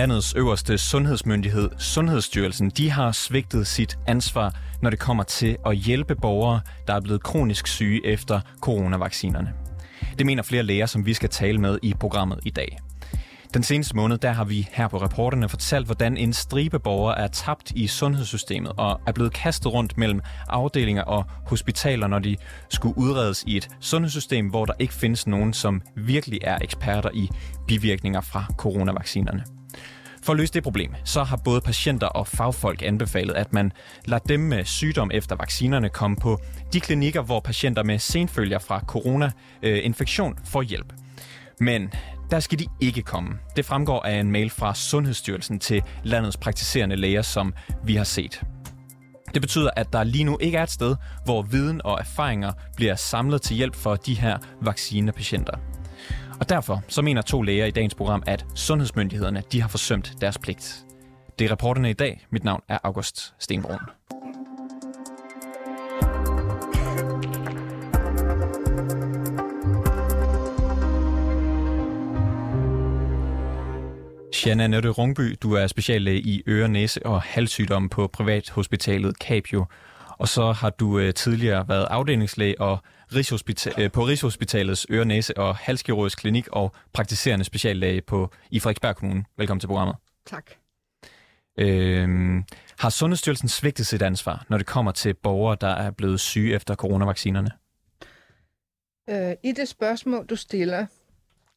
Landets øverste sundhedsmyndighed, Sundhedsstyrelsen, de har svigtet sit ansvar, når det kommer til at hjælpe borgere, der er blevet kronisk syge efter coronavaccinerne. Det mener flere læger, som vi skal tale med i programmet i dag. Den seneste måned, der har vi her på reporterne fortalt, hvordan en stribe borgere er tabt i sundhedssystemet og er blevet kastet rundt mellem afdelinger og hospitaler, når de skulle udredes i et sundhedssystem, hvor der ikke findes nogen, som virkelig er eksperter i bivirkninger fra coronavaccinerne. For at løse det problem, så har både patienter og fagfolk anbefalet, at man lader dem med sygdom efter vaccinerne komme på de klinikker, hvor patienter med senfølger fra corona-infektion øh, får hjælp. Men der skal de ikke komme. Det fremgår af en mail fra Sundhedsstyrelsen til landets praktiserende læger, som vi har set. Det betyder, at der lige nu ikke er et sted, hvor viden og erfaringer bliver samlet til hjælp for de her vaccinepatienter. Og derfor så mener to læger i dagens program, at sundhedsmyndighederne de har forsømt deres pligt. Det er reporterne i dag. Mit navn er August Stenbrun. Shanna Nøtte Rungby, du er speciallæge i øre, næse og halssygdomme på Privathospitalet Capio. Og så har du øh, tidligere været afdelingslæge og Rigshospital, øh, på Rigshospitalets øre, næse og halskirurgisk klinik og praktiserende speciallæge på, i Frederiksberg Kommune. Velkommen til programmet. Tak. Øhm, har Sundhedsstyrelsen svigtet sit ansvar, når det kommer til borgere, der er blevet syge efter coronavaccinerne? Øh, I det spørgsmål, du stiller,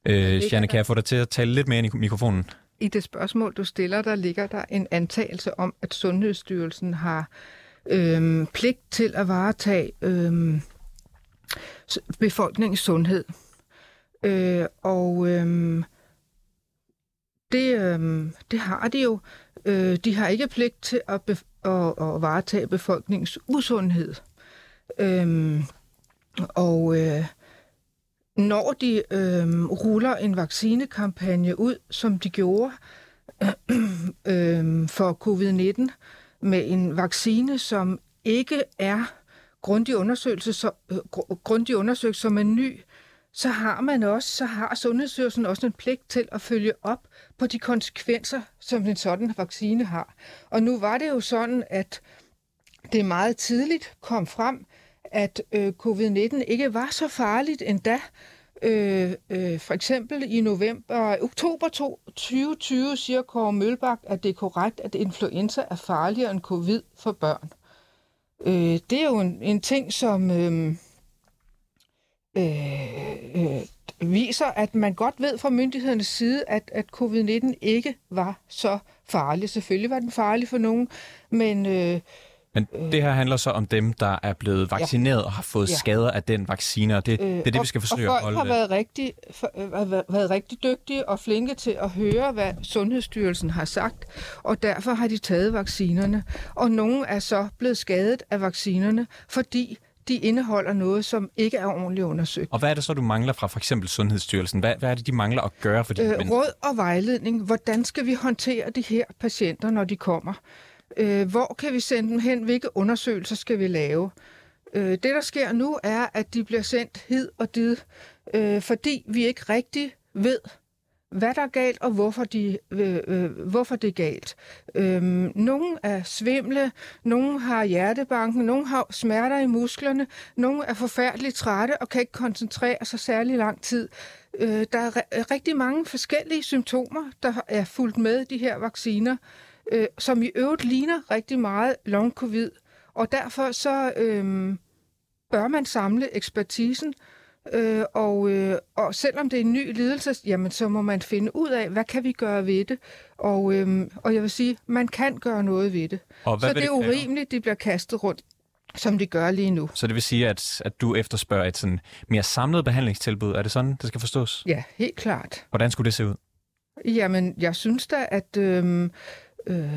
Øh, Janne, kan jeg få dig til at tale lidt mere ind i mikrofonen? I det spørgsmål, du stiller, der ligger der en antagelse om, at Sundhedsstyrelsen har øhm, pligt til at varetage øhm, befolkningens sundhed. Øh, og øhm, det, øhm, det har de jo. Øh, de har ikke pligt til at, bef- at, at varetage befolkningens usundhed. Øhm, og øh, når de øh, ruller en vaccinekampagne ud, som de gjorde øh, for covid-19, med en vaccine, som ikke er grundig undersøgelse, så, øh, grundig undersøgt som en ny, så har man også, så har Sundhedsstyrelsen også en pligt til at følge op på de konsekvenser, som en sådan vaccine har. Og nu var det jo sådan, at det meget tidligt kom frem, at øh, covid-19 ikke var så farligt endda. Øh, øh, for eksempel i november, oktober 2020 siger Kåre Mølbak, at det er korrekt, at influenza er farligere end covid for børn. Øh, det er jo en, en ting, som øh, øh, øh, viser, at man godt ved fra myndighedernes side, at, at covid-19 ikke var så farlig. Selvfølgelig var den farlig for nogen, men... Øh, men det her handler så om dem, der er blevet vaccineret og har fået Ja. skader af den vaccine, og det, det er det, vi skal forsøge og at folk holde... har været rigtig, for, øh, været- rigtig dygtige og flinke til at høre, hvad Sundhedsstyrelsen har sagt, og derfor har de taget vaccinerne. Og nogle er så blevet skadet af vaccinerne, fordi de indeholder noget, som ikke er ordentligt undersøgt. Og hvad er det så, du mangler fra for eksempel Sundhedsstyrelsen? Hvad, hvad er det, de mangler at gøre for de Øh, mennesker? råd og vejledning. Hvordan skal vi håndtere de her patienter, når de kommer? Øh, hvor kan vi sende dem hen? Hvilke undersøgelser skal vi lave? Øh, det, der sker nu, er, at de bliver sendt hid og did, øh, fordi vi ikke rigtig ved, hvad der er galt, og hvorfor, de, øh, øh, hvorfor det er galt. Øhm, nogle er svimle, nogle har hjertebanken, nogle har smerter i musklerne, nogle er forfærdeligt trætte og kan ikke koncentrere sig særlig lang tid. Øh, der er rigtig mange forskellige symptomer, der er fulgt med de her vacciner, øh, som i øvrigt ligner rigtig meget long covid. Og derfor så øh, bør man samle ekspertisen, Øh, og, øh, og selvom det er en ny lidelse, jamen så må man finde ud af, hvad kan vi gøre ved det. Og, øh, og jeg vil sige, man kan gøre noget ved det. Og Så det er urimeligt, de bliver kastet rundt, som de gør lige nu. Så det vil sige, at, at du efterspørger et sådan mere samlet behandlingstilbud. Er det sådan, det skal forstås? Ja, helt klart. Hvordan skulle det se ud? Jamen, jeg synes da, at øh, øh,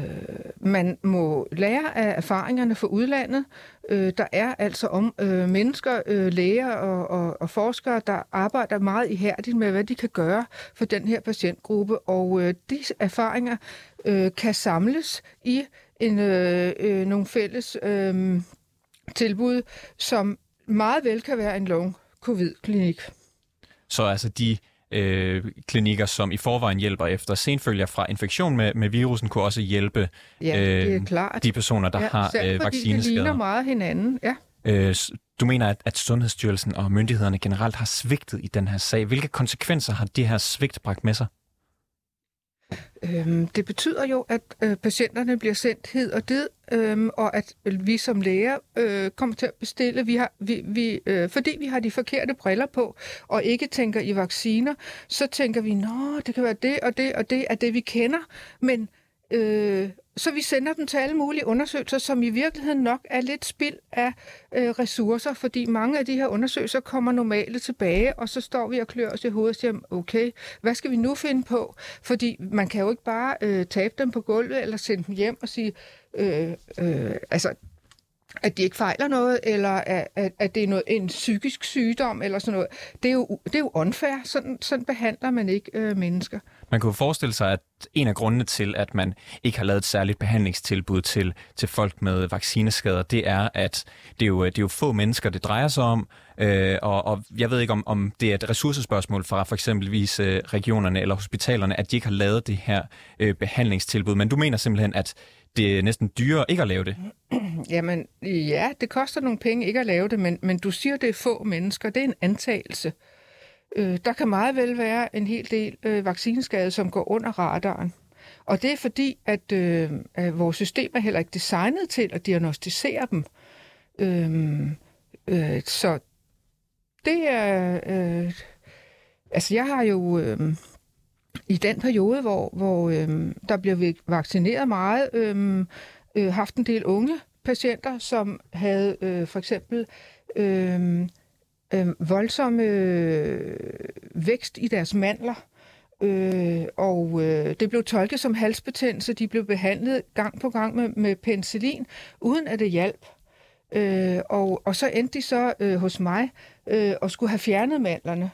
man må lære af erfaringerne fra udlandet. Øh, der er altså om øh, mennesker, øh, læger og, og, og forskere, der arbejder meget ihærdigt med, hvad de kan gøre for den her patientgruppe. Og øh, de erfaringer øh, kan samles i en, øh, øh, nogle fælles øh, tilbud, som meget vel kan være en long covid-klinik. Så altså de øh, klinikker, som i forvejen hjælper efter senfølger fra infektion med, med virusen, kunne også hjælpe Ja, det er klart. de personer, der ja, har øh, fordi det ligner vaccineskader. meget hinanden. Ja. Øh, du mener, at, at Sundhedsstyrelsen og myndighederne generelt har svigtet i den her sag. Hvilke konsekvenser har det her svigt bragt med sig? Øhm, det betyder jo, at øh, patienterne bliver sendt hed og død, øhm, og at vi som læger øh, kommer til at bestille, vi har, vi, vi, øh, fordi vi har de forkerte briller på, og ikke tænker i vacciner, så tænker vi, nå, det kan være det og det og det er det, vi kender, men øh, så vi sender dem til alle mulige undersøgelser, som i virkeligheden nok er lidt spild af øh, ressourcer, fordi mange af de her undersøgelser kommer normale tilbage, og så står vi og klør os i hovedet og siger, okay, hvad skal vi nu finde på? Fordi man kan jo ikke bare øh, tabe dem på gulvet, eller sende dem hjem og sige, øh, øh, altså, at de ikke fejler noget, eller at, at, at det er noget, en psykisk sygdom, eller sådan noget. Det er jo, det er jo unfair. Sådan, sådan behandler man ikke øh, mennesker. Man kunne forestille sig, at en af grundene til, at man ikke har lavet et særligt behandlingstilbud til, til folk med vaccineskader, det er, at det er jo, det er jo få mennesker, det drejer sig om, øh, og, og jeg ved ikke, om, om det er et ressourcespørgsmål fra for eksempelvis øh, regionerne eller hospitalerne, at de ikke har lavet det her øh, behandlingstilbud. Men du mener simpelthen, at det er næsten dyrere ikke at lave det? Jamen, ja, det koster nogle penge ikke at lave det, men, men du siger, det er få mennesker. Det er en antagelse. Øh, der kan meget vel være en hel del øh, vaccineskade, som går under radaren. Og det er fordi, at, øh, at vores system er heller ikke designet til at diagnostisere dem. Øh, øh, så det er... Øh, altså, jeg har jo... Øh, i den periode, hvor, hvor øh, der bliver vaccineret meget, øh, øh, haft en del unge patienter, som havde øh, for eksempel øh, øh, voldsomme øh, vækst i deres mandler. Øh, og øh, det blev tolket som halsbetændelse. De blev behandlet gang på gang med, med penicillin, uden at det hjalp. Øh, og, og så endte de så øh, hos mig øh, og skulle have fjernet mandlerne.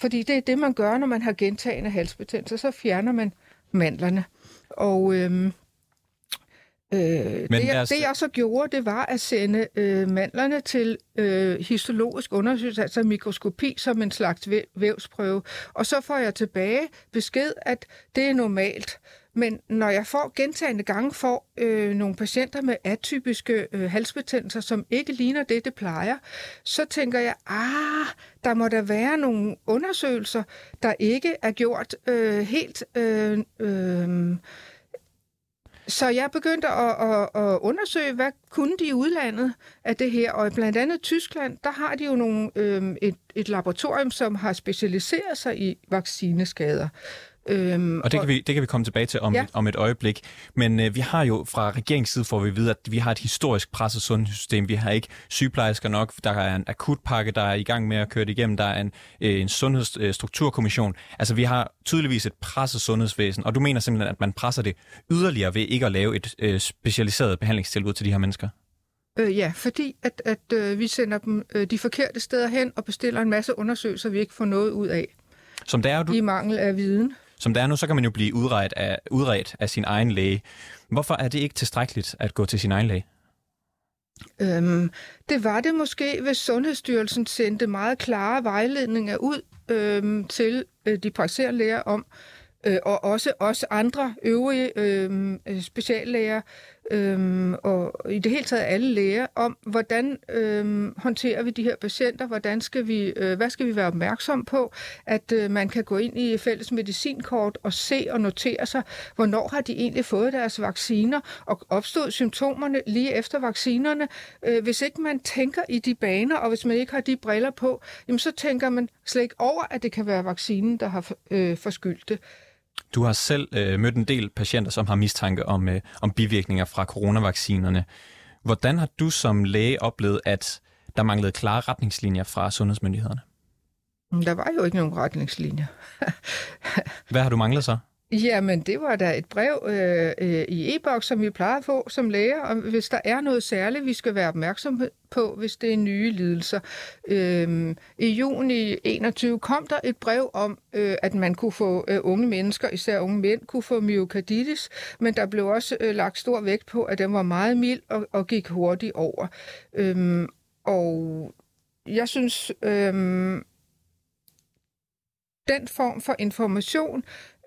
Fordi det er det, man gør, når man har gentagende halsbetændelse. Så fjerner man mandlerne. Og øhm, øh, det, jeg, det, jeg så gjorde, det var at sende øh, mandlerne til øh, histologisk undersøgelse, altså mikroskopi, som en slags væ- vævsprøve. Og så får jeg tilbage besked, at det er normalt. Men når jeg får gentagende gange får øh, nogle patienter med atypiske øh, halsbetændelser, som ikke ligner det, det plejer, så tænker jeg, ah, der må der være nogle undersøgelser, der ikke er gjort øh, helt... Øh, øh, så jeg begyndte at, at, at undersøge, hvad kunne de i udlandet af det her. Og blandt andet Tyskland, der har de jo nogle, øh, et, et laboratorium, som har specialiseret sig i vaccineskader. Øhm, Og det kan, vi, det kan vi komme tilbage til om, Ja. ja. om et øjeblik. Men øh, vi har jo fra regeringens side får vi at vide, at vi har et historisk presset sundhedssystem. Vi har ikke sygeplejersker nok. Der er en akutpakke, der er i gang med at køre det igennem. Der er en, øh, en sundhedsstrukturkommission. Altså vi har tydeligvis et presset sundhedsvæsen. Og du mener simpelthen, at man presser det yderligere ved ikke at lave et øh, specialiseret behandlingstilbud til de her mennesker? Øh, ja, fordi at, at øh, vi sender dem øh, de forkerte steder hen og bestiller en masse undersøgelser, vi ikke får noget ud af, Som det er, du, i mangel af viden som det er nu, så kan man jo blive udredt af, udredt af sin egen læge. Hvorfor er det ikke tilstrækkeligt at gå til sin egen læge? Øhm, det var det måske, hvis Sundhedsstyrelsen sendte meget klare vejledninger ud øhm, til øh, de praktiserende læger om, øh, og også os andre øvrige øhm, øh, speciallæger, øhm, og i det hele taget alle læger, om hvordan øhm, håndterer vi de her patienter, hvordan skal vi, øh, hvad skal vi være opmærksom på, at øh, man kan gå ind i fælles medicinkort og se og notere sig, hvornår har de egentlig fået deres vacciner, og opstod symptomerne lige efter vaccinerne. Øh, hvis ikke man tænker i de baner, og hvis man ikke har de briller på, jamen så tænker man slet ikke over, at det kan være vaccinen, der har øh, forskyldt det. Du har selv øh, mødt en del patienter, som har mistanke om, øh, om bivirkninger fra coronavaccinerne. Hvordan har du som læge oplevet, at der manglede klare retningslinjer fra sundhedsmyndighederne? Der var jo ikke nogen retningslinjer. Hvad har du manglet så? Jamen, det var da et brev øh, øh, i e-boks, som vi plejer at få som læger, og hvis der er noget særligt, vi skal være opmærksom på, hvis det er nye lidelser. Øh, I juni 21 kom der et brev om, øh, at man kunne få øh, unge mennesker, især unge mænd, kunne få myokarditis, men der blev også øh, lagt stor vægt på, at den var meget mild og, og gik hurtigt over. Øh, og jeg synes, Øh, den form for information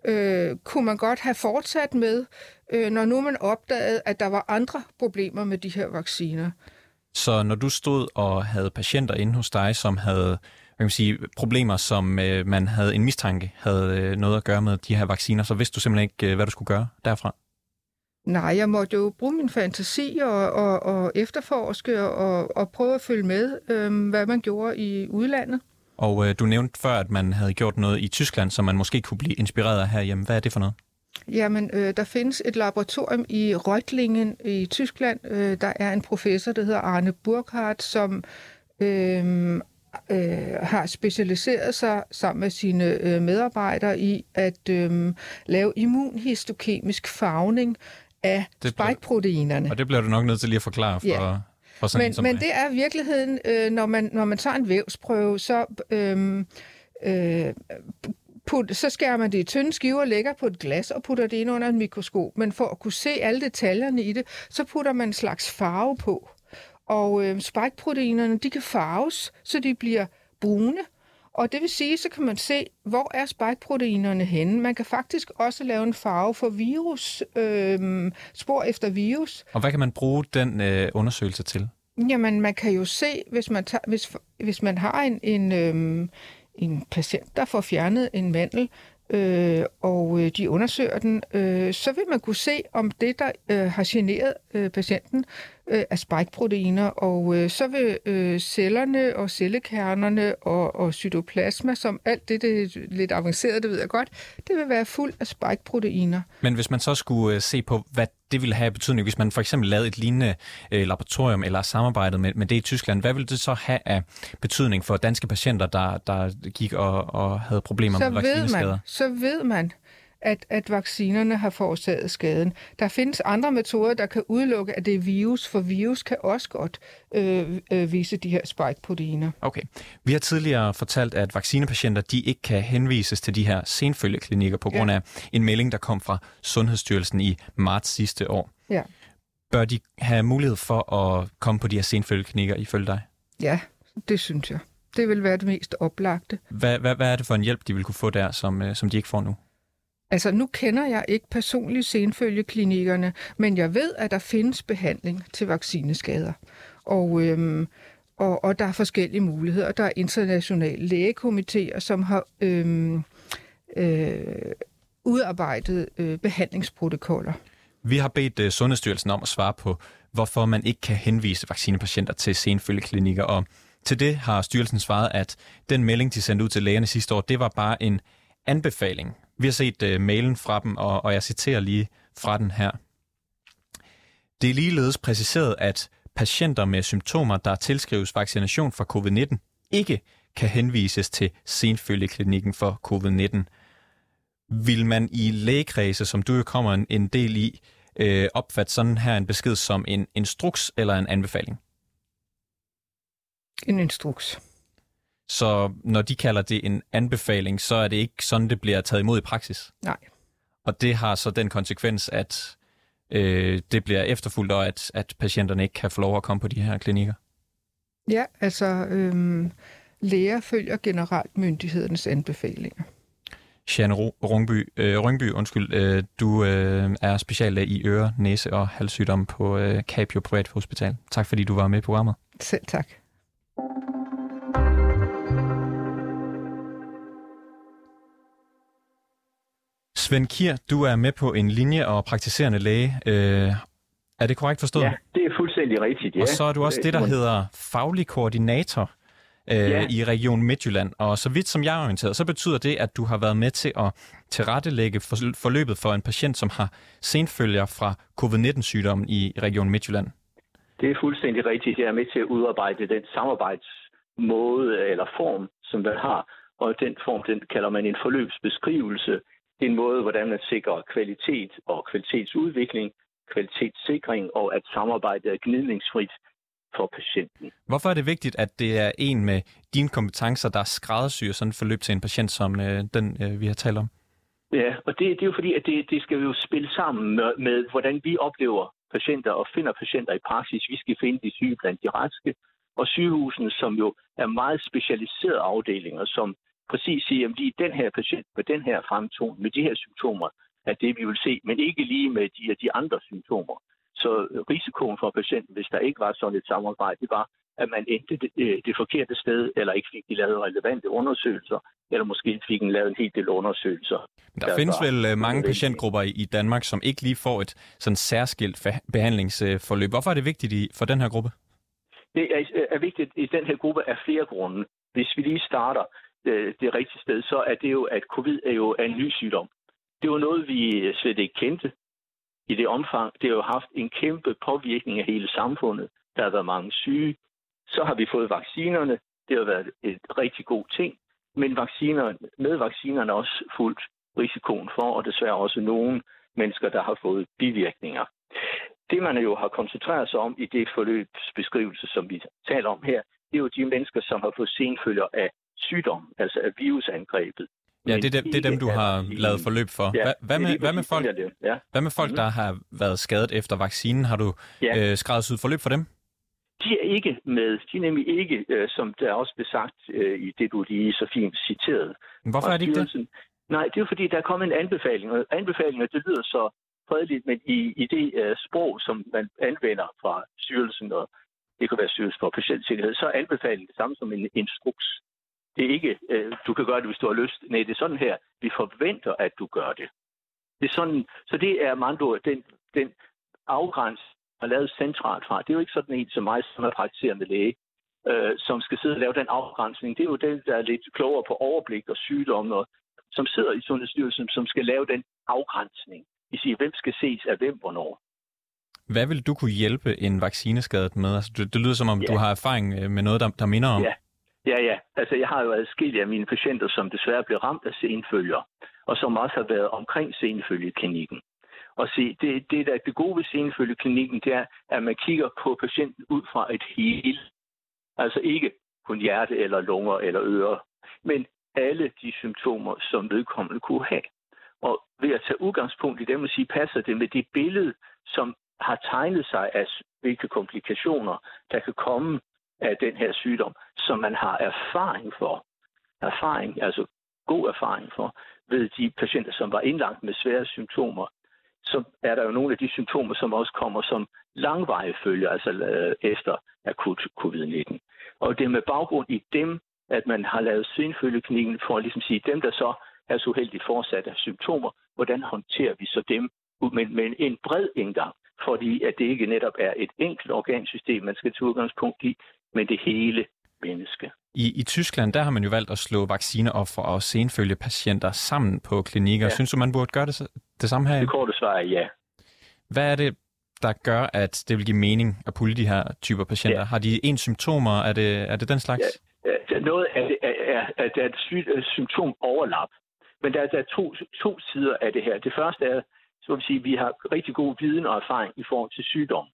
øh, kunne man godt have fortsat med, øh, når nu man opdagede, at der var andre problemer med de her vacciner. Så når du stod og havde patienter inde hos dig, som havde hvad kan man sige, problemer, som øh, man havde en mistanke havde øh, noget at gøre med de her vacciner, så vidste du simpelthen ikke, øh, hvad du skulle gøre derfra? Nej, jeg måtte jo bruge min fantasi og, og, og efterforske og, og prøve at følge med, øh, hvad man gjorde i udlandet. Og øh, du nævnte før, at man havde gjort noget i Tyskland, som man måske kunne blive inspireret af herhjemme. Hvad er det for noget? Jamen, øh, der findes et laboratorium i Reutlingen i Tyskland. Øh, der er en professor, der hedder Arne Burkhardt, som øh, øh, har specialiseret sig sammen med sine øh, medarbejdere i at øh, lave immunhistokemisk farvning af spike-proteinerne. Og det bliver du nok nødt til lige at forklare for... Ja. For sådan men, men det er virkeligheden, øh, når, man, når man tager en vævsprøve, så, øh, øh, put, så skærer man det i tynde skiver, lægger på et glas og putter det ind under en mikroskop. Men for at kunne se alle detaljerne i det, så putter man en slags farve på. Og øh, spike-proteinerne, de kan farves, så de bliver brune, og det vil sige, så kan man se, hvor er spike-proteinerne henne. Man kan faktisk også lave en farve for virus, øh, spor efter virus. Og hvad kan man bruge den øh, undersøgelse til? Jamen, man kan jo se, hvis man, tager, hvis, hvis man har en, en, øh, en patient, der får fjernet en mandel, øh, og øh, de undersøger den, øh, så vil man kunne se, om det, der øh, har generet øh, patienten, øh, er spike-proteiner, og øh, så vil øh, cellerne og cellekernerne og, og cytoplasma, som alt det, det er lidt avanceret, det ved jeg godt, det vil være fuld af spike-proteiner. Men hvis man så skulle øh, se på, hvad det ville have betydning, hvis man for eksempel lavede et lignende øh, laboratorium eller samarbejdet med, med det i Tyskland, hvad ville det så have af betydning for danske patienter, der, der gik og, og havde problemer så med vaccineskader? Man, så ved man, at, at vaccinerne har forårsaget skaden. Der findes andre metoder, der kan udelukke, at det er virus, for virus kan også godt øh, øh, vise de her spike-proteiner. Okay. Vi har tidligere fortalt, at vaccinepatienter de ikke kan henvises til de her senfølgeklinikker på grund ja. af en melding, der kom fra Sundhedsstyrelsen i marts sidste år. Ja. Bør de have mulighed for at komme på de her senfølgeklinikker ifølge dig? Ja, det synes jeg. Det vil være det mest oplagte. Hvad, hvad, hvad er det for en hjælp, de vil kunne få der, som, øh, som de ikke får nu? Altså, nu kender jeg ikke personligt senfølgeklinikkerne, men jeg ved, at der findes behandling til vaccineskader. Og, øhm, og, og der er forskellige muligheder. Der er internationale lægekomitéer, som har øhm, øh, udarbejdet øh, behandlingsprotokoller. Vi har bedt uh, Sundhedsstyrelsen om at svare på, hvorfor man ikke kan henvise vaccinepatienter til senfølgeklinikker, og til det har styrelsen svaret, at den melding, de sendte ud til lægerne sidste år, det var bare en anbefaling vi har set uh, mailen fra dem, og, og jeg citerer lige fra den her. Det er ligeledes præciseret, at patienter med symptomer, der tilskrives vaccination for covid-19, ikke kan henvises til senfølgeklinikken for covid-19. Vil man i lægekredse, som du jo kommer en, en del i, øh, opfatte sådan her en besked som en instruks eller en anbefaling? En instruks. Så når de kalder det en anbefaling, så er det ikke sådan, det bliver taget imod i praksis. Nej. Og det har så den konsekvens, at øh, det bliver efterfulgt, og at, at patienterne ikke kan få lov at komme på de her klinikker. Ja, altså øhm, læger følger generelt myndighedernes anbefalinger. Jeanne Rungby, øh, Rungby undskyld, øh, du øh, er speciallæge i øre, næse og halssygdom på øh, Capio Privat Hospital. Tak fordi du var med i programmet. Selv tak. Svend Kier, du er med på en linje og praktiserende læge. Øh, er det korrekt forstået? Ja, det er fuldstændig rigtigt, ja. Og så er du også det, der hedder faglig koordinator øh, ja. i Region Midtjylland. Og så vidt som jeg er orienteret, så betyder det, at du har været med til at tilrettelægge forløbet for en patient, som har senfølger fra covid-19-sygdommen i Region Midtjylland. Det er fuldstændig rigtigt. Jeg er med til at udarbejde den samarbejdsmåde eller form, som man har. Og den form, den kalder man en forløbsbeskrivelse det er en måde, hvordan man sikrer kvalitet og kvalitetsudvikling, kvalitetssikring og at samarbejdet er gnidningsfrit for patienten. Hvorfor er det vigtigt, at det er en med dine kompetencer, der skræddersyrer sådan et forløb til en patient, som øh, den, øh, vi har talt om? Ja, og det, det er jo fordi, at det, det skal jo spille sammen med, med, hvordan vi oplever patienter og finder patienter i praksis. Vi skal finde de syge blandt de raske, og sygehusene, som jo er meget specialiserede afdelinger, som præcis sige, at lige den her patient med den her fremtoning, med de her symptomer, at det vi vil se, men ikke lige med de, de andre symptomer. Så risikoen for patienten, hvis der ikke var sådan et samarbejde, det var, at man endte det, det forkerte sted, eller ikke fik de lavet relevante undersøgelser, eller måske fik en lavet en hel del undersøgelser. Der, der findes vel øh, mange patientgrupper i Danmark, som ikke lige får et sådan særskilt behandlingsforløb. Hvorfor er det vigtigt for den her gruppe? Det er, er vigtigt i den her gruppe af flere grunde. Hvis vi lige starter Øh, det, rigtige sted, så er det jo, at covid er jo en ny sygdom. Det var noget, vi øh, slet ikke kendte i det omfang. Det har jo haft en kæmpe påvirkning af hele samfundet. Der har været mange syge. Så har vi fået vaccinerne. Det har været et rigtig god ting. Men vacciner, med vaccinerne også fuldt risikoen for, og desværre også nogle mennesker, der har fået bivirkninger. Det, man jo har koncentreret sig om i det forløbsbeskrivelse, som vi taler om her, det er jo de mennesker, som har fået senfølger af sygdom, altså af virusangrebet. Ja, det er, dem, det er dem, du har lavet forløb for. Ja, hvad, med, hvad, med folk, ja. hvad med folk, der har været skadet efter vaccinen? Har du ja. øh, skrevet forløb for dem? De er ikke med. De er nemlig ikke, øh, som der også blev sagt øh, i det, du lige så fint citerede. Hvorfor er det ikke det? Nej, det er fordi, der er kommet en anbefaling, og anbefalinger, det lyder så fredeligt, men i, i det uh, sprog, som man anvender fra styrelsen, og det kan være styrelsen for patientsikkerhed, så er anbefalingen det samme som en instruks. Det er ikke, uh, du kan gøre det, hvis du har lyst. Nej, det er sådan her, vi forventer, at du gør det. det er sådan, så det er mando, den, den afgræns har lavet centralt fra. Det er jo ikke sådan en som mig, som er praktiserende læge, uh, som skal sidde og lave den afgrænsning. Det er jo den, der er lidt klogere på overblik og sygdom, og som sidder i Sundhedsstyrelsen, som skal lave den afgrænsning. Vi siger, hvem skal ses af hvem hvornår. Hvad vil du kunne hjælpe en vaccineskadet med? Altså, det, det lyder som om, ja. du har erfaring øh, med noget, der, der minder om. Ja ja, ja. Altså, jeg har jo adskillige af mine patienter, som desværre blev ramt af senfølger, og som også har været omkring senfølgeklinikken. Og se, det, det, der det gode ved senfølgeklinikken, det er, at man kigger på patienten ud fra et hele. Altså ikke kun hjerte eller lunger eller ører, men alle de symptomer, som vedkommende kunne have. Og ved at tage udgangspunkt i dem og sige, passer det med det billede, som har tegnet sig af, hvilke komplikationer, der kan komme af den her sygdom, som man har erfaring for. Erfaring, altså god erfaring for, ved de patienter, som var indlagt med svære symptomer, så er der jo nogle af de symptomer, som også kommer som langvarige følger, altså øh, efter akut covid-19. Og det er med baggrund i dem, at man har lavet senfølgeklinikken for ligesom at ligesom sige, dem, der så er så uheldigt fortsat af symptomer, hvordan håndterer vi så dem med, med en bred indgang, fordi at det ikke netop er et enkelt organsystem, man skal tage udgangspunkt i, men det hele menneske. I, I Tyskland, der har man jo valgt at slå vaccineoffer og senfølgepatienter sammen på klinikker. Ja. Synes du, man burde gøre det, det samme her? Det korte svar er ja. Hvad er det, der gør, at det vil give mening at pulle de her typer patienter? Ja. Har de en symptomer? Er det, er det den slags? Ja. Noget af det er, er, er, er et symptom overlap. Men der, der er to, to sider af det her. Det første er, så vil sige, at vi har rigtig god viden og erfaring i forhold til sygdom.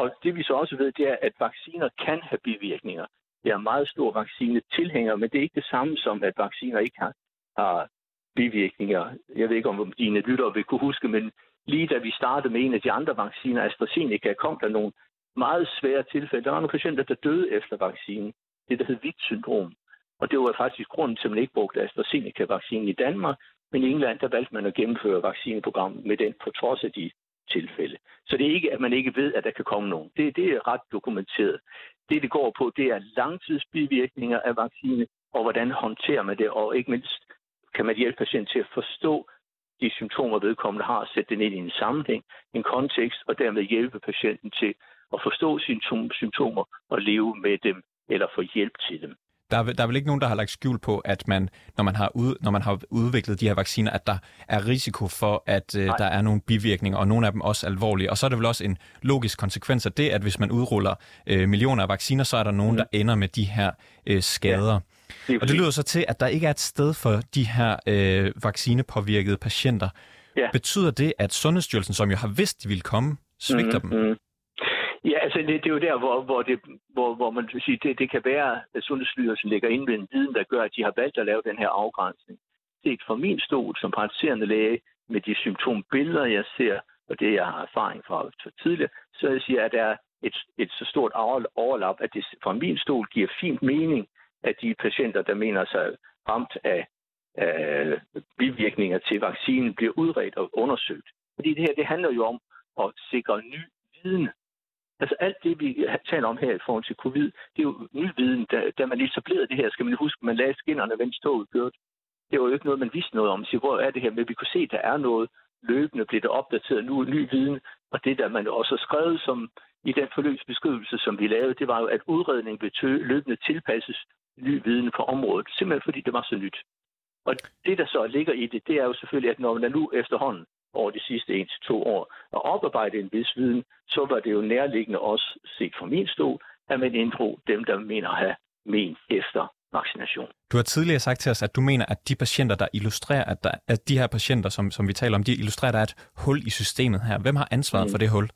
Og det vi så også ved, det er, at vacciner kan have bivirkninger. Jeg er meget stor vaccinetilhænger, men det er ikke det samme som, at vacciner ikke har, har bivirkninger. Jeg ved ikke, om dine lyttere vil kunne huske, men lige da vi startede med en af de andre vacciner, AstraZeneca, kom der nogle meget svære tilfælde. Der var nogle patienter, der døde efter vaccinen. Det, der hed VIT-syndrom. Og det var faktisk grunden til, at man ikke brugte AstraZeneca-vaccinen i Danmark, men i England, der valgte man at gennemføre vaccineprogrammet med den på trods af de tilfælde. Så det er ikke, at man ikke ved, at der kan komme nogen. Det, det er ret dokumenteret. Det, det går på, det er langtidsbivirkninger af vaccine, og hvordan håndterer man det, og ikke mindst kan man hjælpe patienten til at forstå de symptomer, vedkommende har, sætte det ind i en sammenhæng, en kontekst, og dermed hjælpe patienten til at forstå sine symptomer og leve med dem, eller få hjælp til dem der, er, der er vel ikke nogen, der har lagt skjul på, at man, når man har, ud, når man har udviklet de her vacciner, at der er risiko for, at øh, der er nogle bivirkninger, og nogle af dem også alvorlige. Og så er det vel også en logisk konsekvens af det, at hvis man udruller øh, millioner af vacciner, så er der nogen, mm. der ender med de her øh, skader. Ja. Det og det lyder så til, at der ikke er et sted for de her øh, vaccinepåvirkede patienter. Ja. Betyder det, at Sundhedsstyrelsen, som jo har vidst, de ville komme, svigter mm-hmm. dem? Ja, altså det, det er jo der, hvor, hvor, det, hvor, hvor man vil sige, det, det kan være, at Sundhedsstyrelsen ligger ind ved en viden, der gør, at de har valgt at lave den her afgrænsning. Set fra min stol som praktiserende læge, med de symptombilleder, jeg ser, og det, jeg har erfaring fra tidligere, så jeg siger, at der er et, et så stort overlap, at det fra min stol giver fint mening, at de patienter, der mener sig ramt af, af bivirkninger til vaccinen, bliver udredt og undersøgt. Fordi det her, det handler jo om at sikre ny viden. Altså alt det, vi taler om her i forhold til covid, det er jo ny viden. Da, da man etablerede det her, skal man huske, man lagde skinnerne, mens toget kørte. Det var jo ikke noget, man vidste noget om. Så hvor er det her med, vi kunne se, at der er noget. Løbende bliver det opdateret nu ny viden. Og det, der man også har skrevet som i den forløbsbeskrivelse, som vi lavede, det var jo, at udredningen blev løbende tilpasses ny viden på området, simpelthen fordi det var så nyt. Og det, der så ligger i det, det er jo selvfølgelig, at når man nu efterhånden over de sidste 1 til to år og oparbejde en vis viden, så var det jo nærliggende også set fra min stol, at man inddrog dem, der mener at have men efter vaccination. Du har tidligere sagt til os, at du mener, at de patienter, der illustrerer, at, der, at de her patienter, som, som vi taler om, de illustrerer, at der er et hul i systemet her. Hvem har ansvaret mm. for det hul?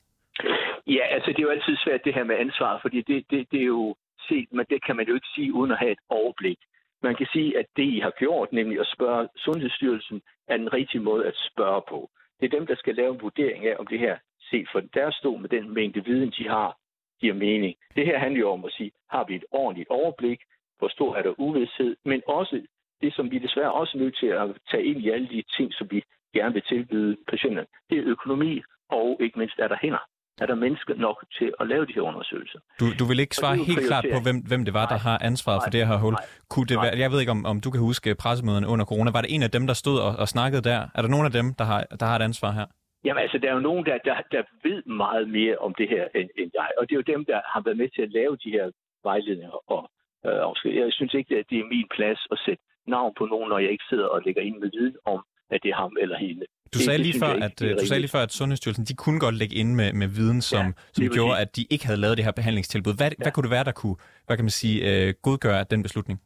Ja, altså det er jo altid svært det her med ansvar, fordi det, det, det er jo set, men det kan man jo ikke sige uden at have et overblik. Man kan sige, at det, I har gjort, nemlig at spørge Sundhedsstyrelsen, er den rigtige måde at spørge på. Det er dem, der skal lave en vurdering af, om det her, set for deres stå med den mængde viden, de har, giver mening. Det her handler jo om at sige, har vi et ordentligt overblik, hvor stor er der uvidshed, men også det, som vi desværre også er nødt til at tage ind i alle de ting, som vi gerne vil tilbyde patienterne, det er økonomi, og ikke mindst er der hænder er der mennesker nok til at lave de her undersøgelser. Du, du vil ikke svare helt klart på, hvem, hvem det var, der har ansvaret nej, for det her hul. Kunne det være, jeg ved ikke, om, om du kan huske pressemøderne under corona. Var det en af dem, der stod og, og snakkede der? Er der nogen af dem, der har, der har et ansvar her? Jamen altså, der er jo nogen, der, der, der ved meget mere om det her end, end jeg. Og det er jo dem, der har været med til at lave de her vejledninger. Og, øh, og jeg synes ikke, at det er min plads at sætte navn på nogen, når jeg ikke sidder og lægger ind med viden om, at det er ham eller hende. Du sagde, det, lige før, at, øh, du sagde lige før, at Sundhedsstyrelsen de kunne godt lægge ind med, med viden, som, ja, som gjorde, at de ikke havde lavet det her behandlingstilbud. Hvad, ja. hvad kunne det være, der kunne hvad kan man sige, øh, godgøre den beslutning?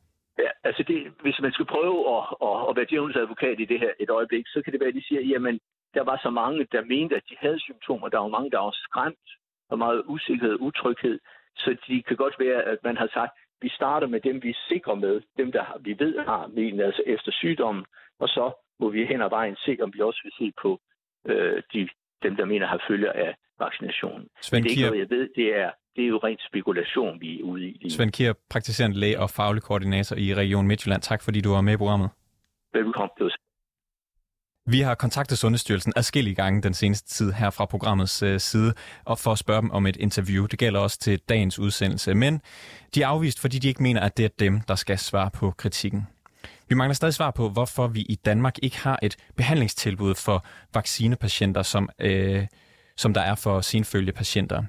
Ja, altså det, hvis man skal prøve at, at, at være djævelens advokat i det her et øjeblik, så kan det være, at de siger, jamen, der var så mange, der mente, at de havde symptomer. Der var mange, der var skræmt og meget usikkerhed og utryghed. Så de kan godt være, at man har sagt, vi starter med dem, vi er sikre med, dem, der vi ved har men altså efter sygdommen, og så må vi hen ad vejen se, om vi også vil se på øh, de, dem, der mener har følger af vaccinationen. Svend det er ikke noget, jeg ved. Det er, det er jo rent spekulation, vi er ude i. Svend Kier, praktiserende læge og faglig koordinator i Region Midtjylland. Tak fordi du var med i programmet. Velkommen. Det vi har kontaktet Sundhedsstyrelsen adskillige gange den seneste tid her fra programmets øh, side, og for at spørge dem om et interview. Det gælder også til dagens udsendelse, men de er afvist, fordi de ikke mener, at det er dem, der skal svare på kritikken. Vi mangler stadig svar på, hvorfor vi i Danmark ikke har et behandlingstilbud for vaccinepatienter, som, øh, som der er for senfølgepatienter.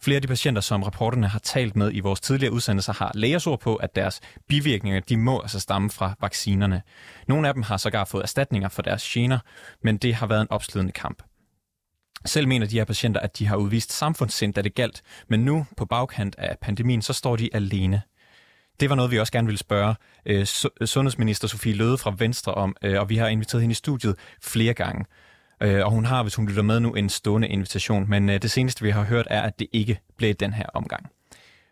Flere af de patienter, som rapporterne har talt med i vores tidligere udsendelser, har lægers ord på, at deres bivirkninger de må altså stamme fra vaccinerne. Nogle af dem har sågar fået erstatninger for deres gener, men det har været en opslidende kamp. Selv mener de her patienter, at de har udvist samfundssind, da det galt, men nu på bagkant af pandemien, så står de alene. Det var noget, vi også gerne ville spørge øh, øh, sundhedsminister Sofie Løde fra Venstre om, øh, og vi har inviteret hende i studiet flere gange. Øh, og hun har, hvis hun lytter med nu, en stående invitation, men øh, det seneste, vi har hørt, er, at det ikke blev den her omgang.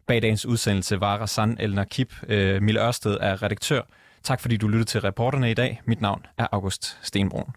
Bag dagens udsendelse var Rassan El Kip. Øh, Mille Ørsted er redaktør. Tak fordi du lyttede til reporterne i dag. Mit navn er August Stenbrun.